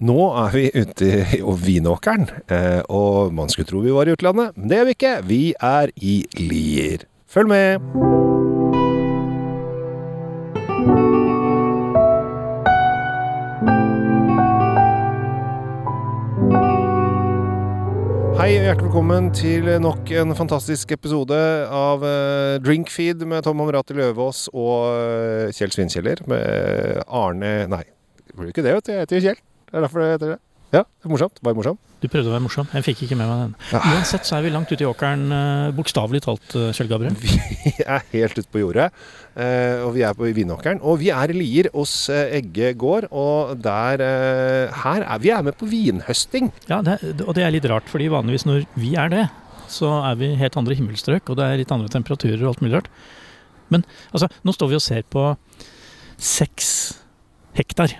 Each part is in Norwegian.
Nå er vi ute i Vinåkeren, eh, og man skulle tro vi var i utlandet, men det er vi ikke. Vi er i Lier. Følg med! Hei og hjertelig velkommen til nok en fantastisk episode av eh, Drinkfeed med Tom Amrati Løvaas og eh, Kjell Svinkjeller med Arne Nei, det blir ikke det, vet du. Jeg heter jo Kjell. Det er derfor det heter det. Ja, det er morsomt. Bare morsom. Du prøvde å være morsom. Jeg fikk ikke med meg den. Ja. Uansett så er vi langt ute i åkeren, eh, bokstavelig talt, eh, Kjell Gabriel. Vi er helt ute på jordet, eh, og vi er på Vinåkeren. Og vi er i Lier hos Egge gård, og der Her er vi er med på vinhøsting. Ja, det, er- og det er litt rart, fordi vanligvis når vi er det, så er vi helt andre himmelstrøk, og det er litt andre temperaturer og alt mulig rart. Men altså, nå står vi og ser på seks hektar.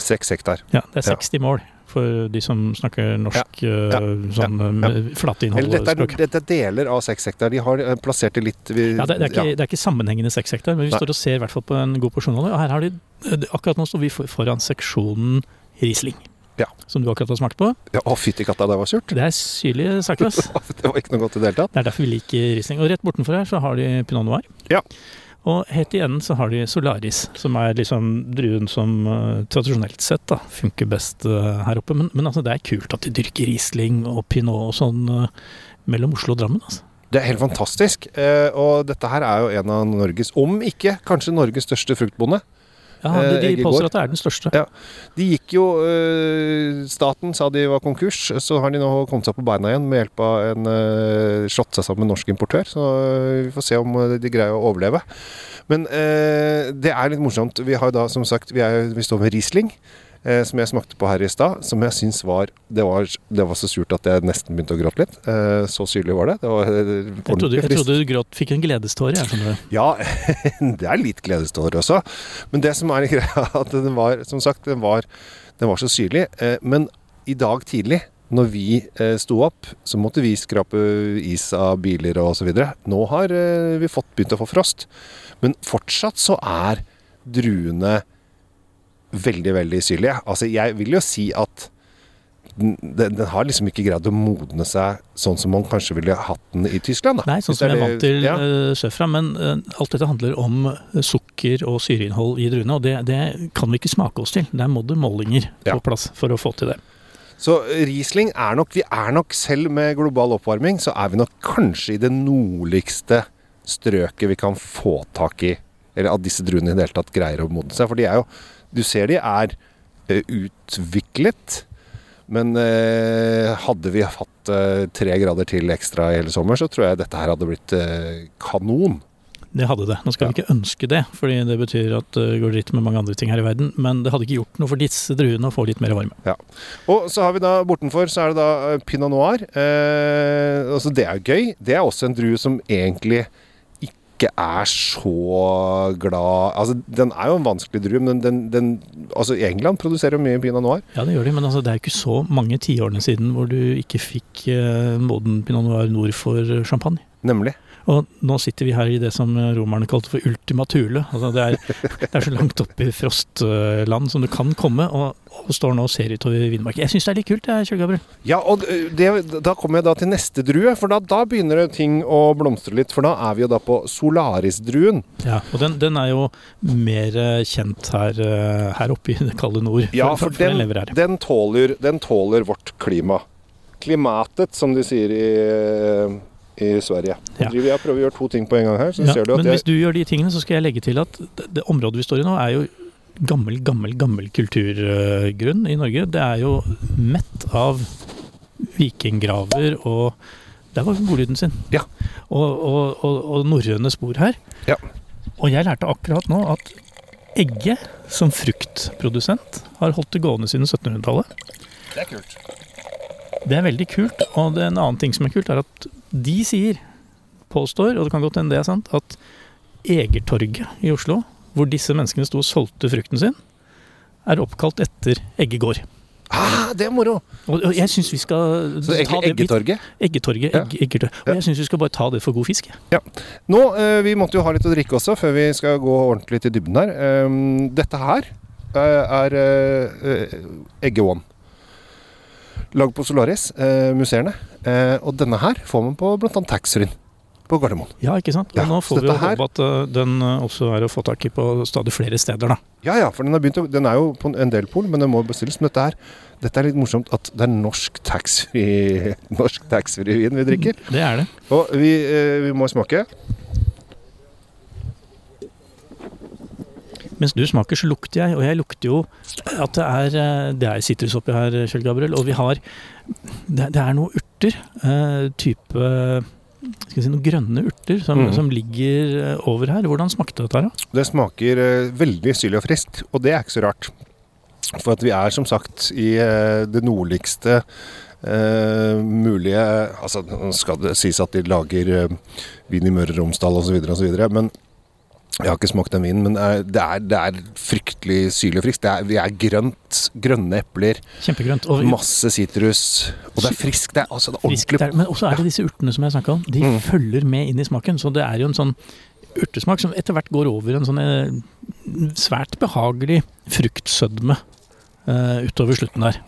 Seks hektar. Ja, det er Ja. 60 mål for de som snakker norsk ja, ja, sånn ja. eh, flateinnhold dette er, dette er deler av seks hektar. De har eh, plassert det litt vi, Ja, det, det, er ikke, det er ikke sammenhengende seks hektar, men vi Nei. står og ser i hvert fall på en god porsjon av det. Og her har de, eh, akkurat nå står vi foran seksjonen Riesling, Ja. som du akkurat har smakt på. ja Å, fytti katta, det var surt. Det er syrlige saker, ass. Det var ikke noe godt i det hele tatt. Det er derfor vi liker Riesling. Og rett bortenfor her så har de Pinot Noir. Ja. Og helt i enden så har de Solaris, som er liksom druen som uh, tradisjonelt sett da, funker best uh, her oppe. Men, men altså, det er kult at de dyrker Riesling og Pinot og sånn uh, mellom Oslo og Drammen. altså. Det er helt fantastisk. Og dette her er jo en av Norges, om ikke kanskje Norges største fruktbonde. Ja, Eh, de, de påstår at det er den største. Ja. De gikk jo øh, Staten sa de var konkurs, så har de nå kommet seg på beina igjen med hjelp av en øh, slått seg sammen med en norsk importør. Så vi får se om de greier å overleve. Men det er litt morsomt. Vi har jo da som sagt Vi, er, vi står med Riesling. Eh, som jeg smakte på her i stad, som jeg syns var det, var det var så surt at jeg nesten begynte å gråte litt. Eh, så syrlig var det. Det var øh, Jeg trodde, jeg trodde du gråt, fikk en gledeståre, jeg skjønner du. Ja, det er litt gledestårer også. Men det som er greia, at den var, som sagt, den var, den var så syrlig. Eh, Men i dag tidlig, når vi eh, sto opp, så måtte vi skrape is av biler og så videre. Nå har eh, vi fått begynt å få frost. Men fortsatt så er druene veldig, veldig syrlige. Altså, jeg vil jo si at den, den, den har liksom ikke greid å modne seg sånn som man kanskje ville hatt den i Tyskland. Da. Nei, sånn som jeg er vant til Ja. uh, sørfra. Men uh, alt dette handler om eh, sukker og syreinnhold i druene, og det, det kan vi ikke smake oss til. Der må det målinger Ja. på plass for å få til det. Så Riesling er nok Vi er nok selv med global oppvarming, så er vi nok kanskje i det nordligste strøket vi kan få tak i. Eller at disse druene i det hele tatt greier å modne seg. For de er jo Du ser de er eh, utviklet. Men eh, hadde vi hatt eh, tre grader til ekstra i hele sommer, så tror jeg dette her hadde blitt eh, kanon. Det hadde det. Nå skal vi ikke ønske det, fordi det betyr at det går dritt med mange andre ting her i verden. Men det hadde ikke gjort noe for disse druene å få litt mer varme. Og så har vi da bortenfor så er det da eh, pinot noir. Eh, altså det er jo gøy. Det er også en drue som egentlig ikke er så glad Altså Den er jo en vanskelig drue, men den, den Altså England produserer jo mye pinot noir. Ja, det gjør de, men altså, det er ikke så mange tiårene siden hvor du ikke fikk eh, moden pinot noir nord for champagne. Nemlig. Og nå sitter vi her i det som romerne kalte for ultima thule. Altså det, er, det er så langt oppe i frostland som du kan komme, og, og står nå og ser utover vindmarken. Jeg syns det er litt kult, jeg, Kjell Gabriel. Ja, og det, da kommer jeg da til neste drue, for da, da begynner ting å blomstre litt. For da er vi jo da på Solaris-druen. Ja, og den, den er jo mer kjent her, her oppe i det kalde nord. Ja, for den den, her. den, tåler, den tåler vårt klima. Klimatet, som de sier i, i Sverige. Ja. driver jeg prøver å gjøre to ting på en gang her. Så Ja, ser du at men jeg, hvis du gjør de tingene, så skal jeg legge til at det, det området vi står i nå, er jo gammel, gammel, gammel kulturgrunn i Norge. Det er jo mett av vikinggraver og Der var bolyden sin. Ja. Og, og, og, og norrøne spor her. Ja. Og jeg lærte akkurat nå at Egge som fruktprodusent har holdt det gående siden 1700-tallet. Det er kult. Det er veldig kult, og det er en annen ting som er kult, er at de sier, påstår, og det kan godt hende det er sant, at Egertorget i Oslo, hvor disse menneskene sto og solgte frukten sin, er oppkalt etter Eggegård. Ah, det er moro! Og, og jeg syns vi skal Så det- Eggetorget. Eggetorget. Ja. Eggetorget. Og jeg syns vi skal bare ta det for god fisk. Ja. Nå, eh, Vi måtte jo ha litt å drikke også før vi skal gå ordentlig til dybden her. Um, dette her eh, er eh, Egge One. Lagd på Solaris, museene. Eh, og denne her får man på bl.a. taxfree-en på Gardermoen. Ja, ikke sant. Og Ja, nå får vi jo her- håpe at eh, den eh, også er å få tak i på stadig flere steder, da. Ja ja, for den, har begynt å, den er jo på en del pol, men den må bestilles. Men dette, her, dette er litt morsomt at det er norsk taxfree Norsk tax-vin vi drikker. Det er det. Og vi, vi må smake. Mens du smaker, så lukter jeg, og jeg lukter jo at det er, det er sitrus oppi her, Kjell Gabriel. Og vi har Det, det er noen urter. eh, type skal vi si, noen grønne urter som, mm. som ligger eh, over her. Hvordan smakte dette her? Det smaker eh, veldig syrlig og friskt, og det er ikke så rart. For at vi er som sagt i det nordligste eh, mulige Altså, nå skal det sies at de lager eh, vin i Møre og Romsdal osv., osv., men jeg har ikke smakt den vinen, men det er, det er fryktelig syrlig og friskt. Det er, vi er grønt, grønne epler, Kjempegrønt. Og masse sitrus, og det er friskt. Det er, altså, det er ordentlig der. Men også er det disse urtene som jeg snakka om. De Mm. følger med inn i smaken. Så det er jo en sånn urtesmak som etter hvert går over en sånn eh, svært behagelig fruktsødme uh, utover slutten der.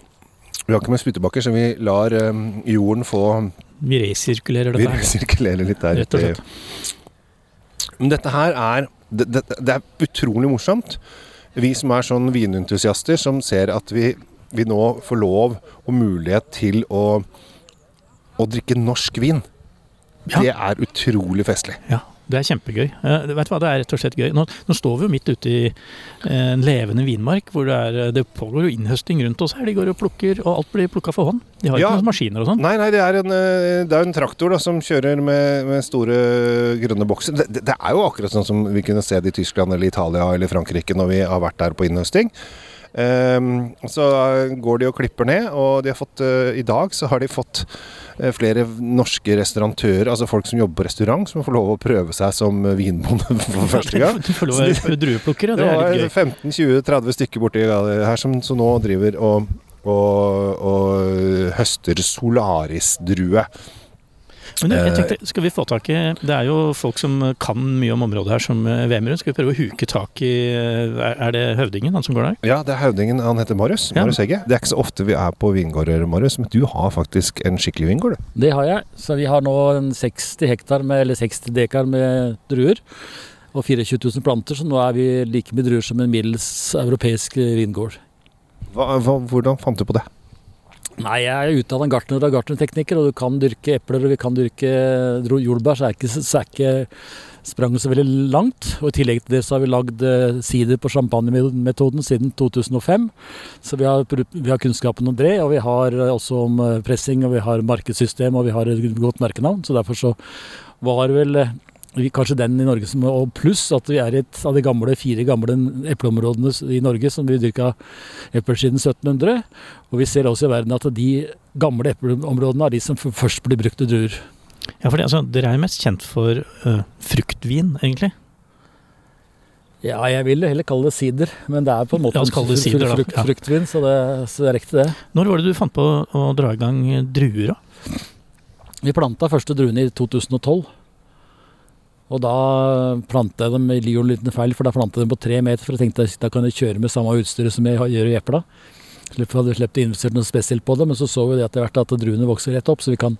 Vi har ikke med spyttebakker, så vi lar um, jorden få Vi resirkulerer dette her. resirkulerer litt der. Rett og slett. Men dette her er det, det, det er utrolig morsomt. Vi som er sånn vinentusiaster, som ser at vi, vi nå får lov og mulighet til å, å drikke norsk vin. Ja. Det er utrolig festlig. Ja, det er kjempegøy. Uh, vet du hva, Det er rett og slett gøy. Nå, nå står vi jo midt ute i eh, en levende vinmark, hvor det, er, det pågår jo innhøsting rundt oss her. De går og plukker, og alt blir plukka for hånd. De har Ja. ikke noen maskiner og sånn. Nei, nei, det er en, eh, det er en traktor da, som kjører med, med store grønne bokser. Det, det, det er jo akkurat sånn som vi kunne se det i Tyskland eller Italia eller Frankrike når vi har vært der på innhøsting. Ehm, så går de og klipper ned, og de har fått, eh, i dag så har de fått eh, flere norske restaurantører, altså folk som jobber på restaurant, som får lov å prøve seg som vinbonde for første gang. Du får lov å være drueplukkere, Det det er litt gøy. 15-20-30 stykker borti her som, som nå driver og, og, og høster solarisdrue. Men du, jeg Eh, tenkte, skal vi få tak i Det er jo folk som kan mye om området her, som eh, VM-er. Skal vi prøve å huke tak i eh, Er er det høvdingen, han som går der? Ja, det er høvdingen. Han heter Marius. Ja. Marius Hegge. Det er ikke så ofte vi er på vingårder, Marius, men du har faktisk en skikkelig vingård. Det har jeg. Så vi har nå en 60 hektar med, eller 60 dekar med druer. Og 24 000 planter, så nå er vi like mye druer som en middels europeisk vingård. Hva, hva, hvordan fant du på det? Nei, jeg er utdannet gartner og gartnertekniker, og du kan dyrke epler og vi kan dyrke jordbær, så er ikke, så er ikke spranget så veldig langt. Og i tillegg til det så har vi lagd eh, sider på champagnemetoden siden 2005. Så vi har, vi har kunnskapen om det, og vi har eh, også om eh, pressing, og vi har markedssystem, og vi har et godt merkenavn. Så derfor så var vel kanskje den i Norge som Og pluss at vi er et av de gamle, fire gamle epleområdene i Norge som vi dyrka epler siden 1700. Og vi ser også i verden at de gamle epleområdene er de som først blir brukt til druer. Ja, for det, altså, Dere er jo mest kjent for uh, fruktvin, egentlig. Ja, jeg vil heller kalle det sider, men det er på en måte sider, frukt- Ja. fruktvin, så det, så det er riktig det. Når var det du fant på å dra i gang druer, da? Vi planta første druene i 2012. Og da planta jeg dem i gjorde en feil, for da planta jeg dem på tre meter. For jeg tenkte da kan jeg kjøre med samme utstyret som jeg gjør i epla. Slipper hadde sluppet å investere noe spesielt på det, men så så vi det etter hvert at druene vokser rett opp, så vi kan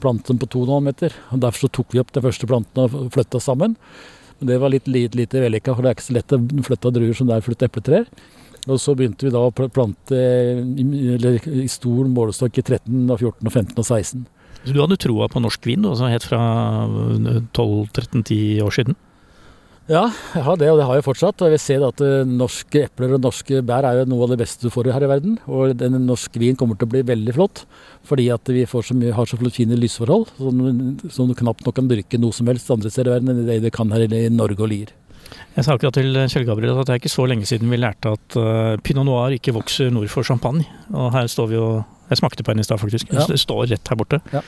plante dem på 2,5 meter. Og Derfor så tok vi opp de første plantene og flytta sammen. Men det var litt lite, lite vellykka, for det er ikke så lett å flytte druer som det er å flytte epletrær. Og så begynte vi da å plante i, eller, i stor målestokk i 13, og 14, og 15 og 16. Du hadde troa på norsk vin, altså helt fra 12-13-10 år siden? Ja, jeg har det, og det har jeg fortsatt. Og jeg vil se at eh, norske epler og norske bær er jo noe av det beste du får her i verden. Og den norsk vin kommer til å bli veldig flott, fordi at vi får så mye, har så fine lysforhold. Som, som du knapt nok kan dyrke noe som helst andre steder i verden enn det du kan her i Norge og Lier. Jeg sa akkurat til Kjell Gabriel at det er ikke så lenge siden vi lærte at uh, pinot noir ikke vokser nord for champagne. Og her står vi jo Jeg smakte på en i stad, faktisk. Ja. Det står rett her borte. Ja.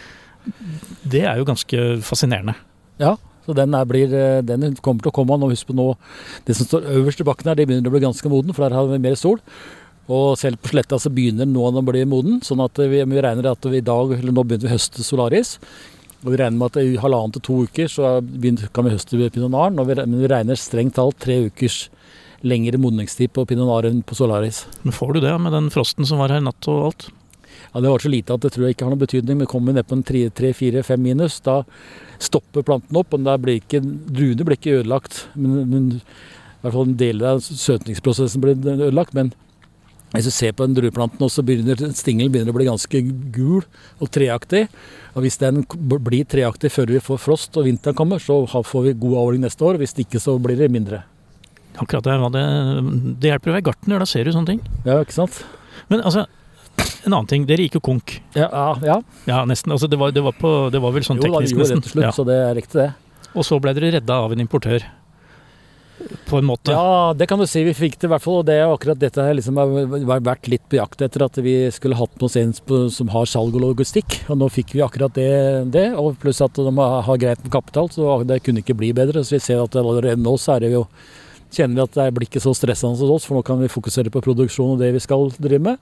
Det er jo ganske fascinerende. Ja, så den, er, blir, eh, den kommer til å komme nå. Husk på nå, det som står øverst i bakken her, det begynner å bli ganske moden, for der har vi mer sol. Og selv på sletta så begynner nå den å bli moden, sånn at vi, vi regner at vi i dag, eller nå begynner vi å høste Solaris. Og vi regner med at i halvannen til to uker så begynner, kan vi høste. Og vi, men vi regner strengt talt tre ukers lengre modningstid på pinonaren på Solaris. Men får du det med den frosten som var her natt og alt? Ja, Det var så lite at det tror jeg ikke har noen betydning. Men kommer vi ned på en 3-4-5 minus, da stopper planten opp. og da blir ikke, Druene blir ikke ødelagt. Men, men i hvert fall en del av søtningsprosessen blir ødelagt. Men hvis du ser på den drueplanten, også begynner stingelen begynner å bli ganske gul og treaktig. Og hvis den blir treaktig før vi får frost og vinteren kommer, så får vi god avling neste år. Hvis ikke så blir det mindre. Akkurat det, hva det, det hjelper å være gartner, da ser du sånne ting. Ja, ikke sant? Men altså, en annen ting. Dere gikk jo konk. Ja, ja. ja. Nesten. Altså, det, var, det, var på, det var vel sånn Jo da, vi teknisk, gjorde det nesten. til slutt, Ja. så det er riktig det. Og så ble dere redda av en importør. På en måte. Ja, det kan du si. Vi fikk det i hvert fall. Og det er akkurat dette her liksom har vært litt på jakt etter at vi skulle hatt noe som har salg og logistikk. Og nå fikk vi akkurat det. det og pluss at de har har greit med kapital, så det kunne ikke bli bedre. Så vi ser at allerede nå så er det jo kjenner vi at det blir ikke så stressende hos oss, for nå kan vi fokusere på produksjon og det vi skal drive med.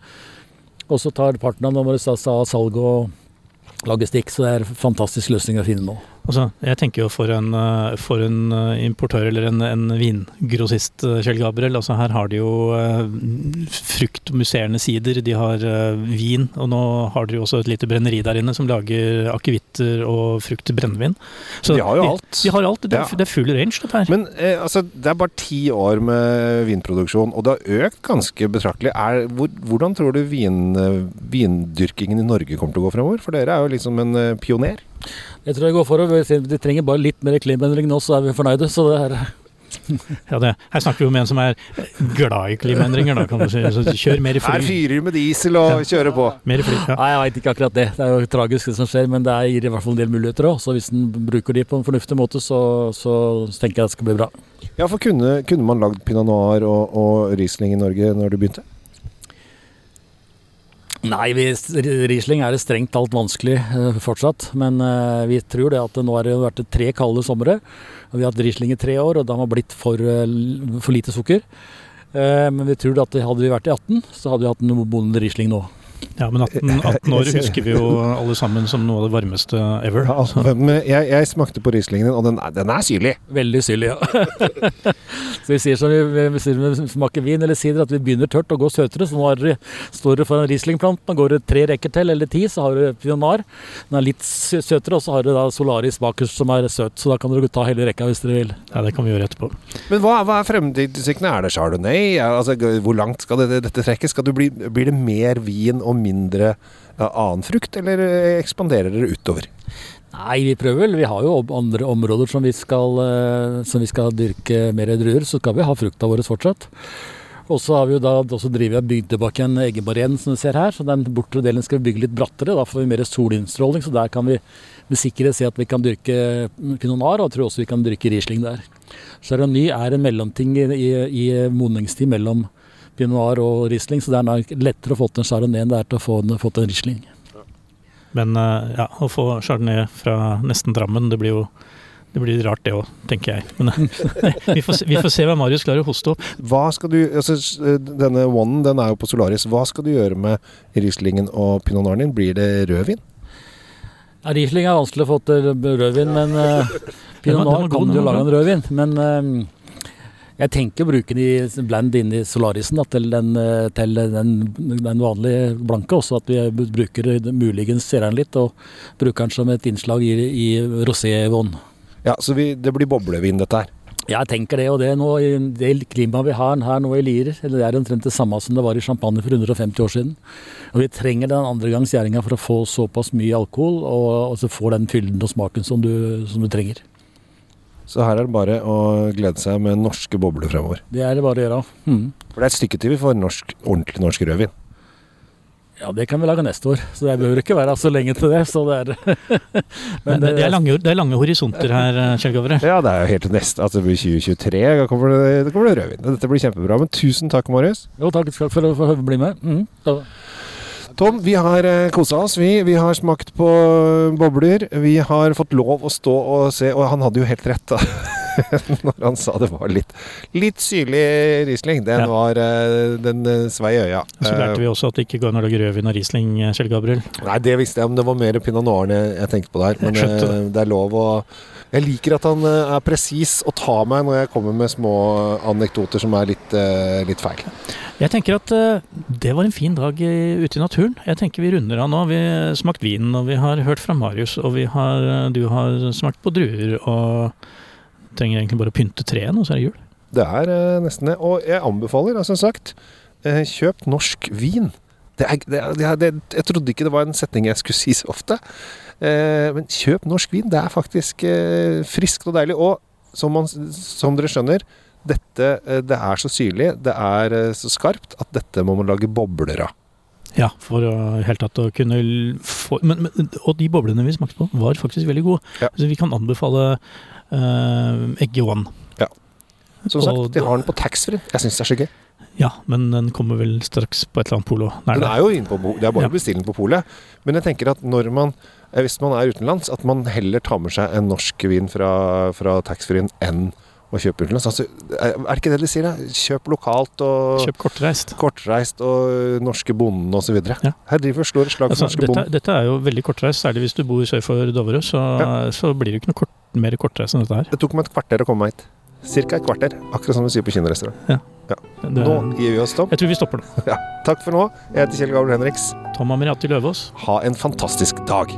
Og så tar partnerne våre av salg og logistikk, så det er en fantastisk løsning å finne nå. Altså, jeg tenker jo for en, eh, for en eh, importør eller en, en vingrossist, eh, Kjell Gabriel. Altså her har de jo eh, frukt og musserende sider, de har vin, og nå har dere jo også et lite brenneri der inne som lager akevitter og frukt til brennevin. Så De har jo alt. De, har alt. Det er, Ja. det er full range, dette her. Men eh, altså, det er bare ti år med vinproduksjon, og det har økt ganske betraktelig. Er, hvor, hvordan tror du vin, vindyrkingen i Norge kommer til å gå fremover? For dere er jo liksom en pioner. Jeg tror jeg går for det. De trenger bare litt mer klimaendring nå, så er vi fornøyde. Så det er Ja, det, her snakker vi om en som er glad i klimaendringer, da, kan du si. Så kjør mer Her fly. fyrer du med diesel og kjører på. Mer fly. Ja. Nei, jeg veit ikke akkurat det. Det er jo tragisk det som skjer, men det gir i hvert fall en del muligheter òg. Så hvis en bruker de på en fornuftig måte, så, så tenker jeg det skal bli bra. Ja, for kunne, kunne man lagd pinot noir og, og Riesling i Norge når du begynte? Nei, vi, Riesling er det strengt talt vanskelig eh, fortsatt. Men eh, vi tror det at det nå har det vært tre kalde somre. Og vi har hatt Riesling i tre år, og da har blitt for, eh, for lite sukker. Eh, men vi tror at hadde vi vært i 18, så hadde vi hatt en moden Riesling nå. Ja, men 18, 18 år husker vi jo alle sammen som noe av det varmeste ever. Ja, Men jeg, jeg smakte på Rieslingen din, og den er, den er syrlig. Veldig syrlig, ja. så vi sier som vi, vi vi smaker vin eller sider, at vi begynner tørt og går søtere. Så nå er det, står du foran Riesling-planten, og går det tre rekker til, eller ti, så har du Pionar. Den er litt søtere, og så har du da Solaris bakerst som er søt. Så da kan dere ta hele rekka hvis dere vil. Ja, det kan vi gjøre etterpå. Men hva, hva er fremtidsutsiktene? Er det chardonnay? Altså, hvor langt skal dette, dette trekkes? Skal det bli, blir det mer vin og mindre annen frukt, eller eh, ekspanderer dere utover? Nei, vi prøver vel. Vi har jo andre områder som vi skal, eh, som vi skal dyrke mer druer. Så skal vi ha frukta vår fortsatt. Og så har vi jo da også driver og bygd tilbake en eggebarren som du ser her. Så den bortre delen skal vi bygge litt brattere. Da får vi mer solinnstråling. Så der kan vi med sikkerhet se at vi kan dyrke pinot noir, og jeg tror også vi kan dyrke riesling der. Chardonnay er en mellomting i, i, i mellom pinot noir og riesling, så det er nok lettere å få til en chardonnay enn det er til å få en, få til en riesling. Men eh, ja, å få chardonnay fra nesten Drammen, det blir jo det blir rart det òg, tenker jeg. Men eh, vi, får se, vi får se hva Marius klarer å hoste opp. Hva skal du, altså, Denne one den er jo på Solaris. Hva skal du gjøre med Rieslingen og pinot noiren din? Blir det rødvin? Ja, Riesling er vanskelig å få til rødvin, men uh, Pinot Noir kan du jo lage en rødvin. Men eh, jeg tenker å bruke de blend inn i Solarisen da, til, den, eh, til den, den vanlige blanke. Også at vi bruker muligens ser den litt, og bruker den som et innslag i, i rosévann. Ja, så vi, det blir boblevin, dette her. Jeg tenker det, og det, er nå, det klimaet vi har her nå i Lier, eller det er omtrent det samme som det var i Champagne for 150 år siden. Og vi trenger den gjæringa for å få såpass mye alkohol, og, og så få den fylden og smaken som du, som du trenger. Så her er det bare å glede seg med norske bobler fremover. Det er det bare å gjøre. Mm. For det er et stykke til vi får norsk, ordentlig norsk rødvin. Ja, det kan vi lage neste år, så det behøver ikke være så lenge til det. Så det er Men det, det, er lange, det er lange horisonter her, eh, Kjell Gavre. Ja, det er jo helt til neste. Altså det blir 2023. Da kommer det, det kommer rødvin. Dette blir kjempebra. Men tusen takk, Marius. Jo, takk skal for å få bli med. Mhm. Tom, vi har eh, kosa oss. Vi, vi har smakt på bobler. Vi har fått lov å stå og se, og han hadde jo helt rett, da. når han sa det var litt, litt syrlig Riesling. Den Ja. var eh, Den eh, svei i øya. Så lærte vi også at det ikke går an å lage rødvin av Riesling, eh, Kjell Gabriel. Nei, det visste jeg, men det var mer Pinot Noir jeg, tenkte på der. Men eh, det er lov å Jeg liker at han eh, er presis og tar meg når jeg kommer med små anekdoter som er litt, eh, litt feil. Jeg tenker at eh, det var en fin dag eh, ute i naturen. Jeg tenker vi runder av nå. Vi har smakt vinen, og vi har hørt fra Marius, og vi har, eh, du har smakt på druer, og trenger egentlig bare å pynte treet, og så er det jul. Det er eh, nesten det. Og jeg anbefaler, altså, som sagt, eh, kjøp norsk vin. Det er, det, er, det er, jeg trodde ikke det var en setning jeg skulle si så ofte. Eh, men kjøp norsk vin. Det er faktisk eh, friskt og deilig. Og som, man, som dere skjønner, dette, eh, det er så syrlig, det er eh, så skarpt, at dette må man lage bobler av. Ja, for å helt tatt å kunne få men, men, Og de boblene vi smakte på, var faktisk veldig gode. Ja. Så vi kan anbefale Egge One. Som sagt, Og- de har den på taxfree. Jeg syns det er så gøy. Ja, men den kommer vel straks på et eller annet polo. Nei, Den er jo inne på, det er bare Ja. bestille den på polet. Men jeg tenker at når man, eh, hvis man er utenlands, at man heller tar med seg en norsk vin fra, fra taxfree-en enn å kjøpe utenlands. Altså, er det ikke det de sier? da? Kjøp lokalt og Kjøp kortreist. kortreist og norske bonden osv. Ja. Her driver slår et slag for Altså, norske bonden. dette er jo veldig kortreist, særlig hvis du bor sør for Dovre. Så, så blir det ikke noe kort, mer kortreist enn dette her. Det tok meg et kvarter å komme meg hit. Cirka et kvarter. Akkurat som du sier på kinarestaurant. Det, Nå gir vi oss stopp. jeg tror vi stopper nå. Takk for nå. Jeg heter Kjell Gabriel Henriks. Tom Amiriati Løvaas. Ha en fantastisk dag.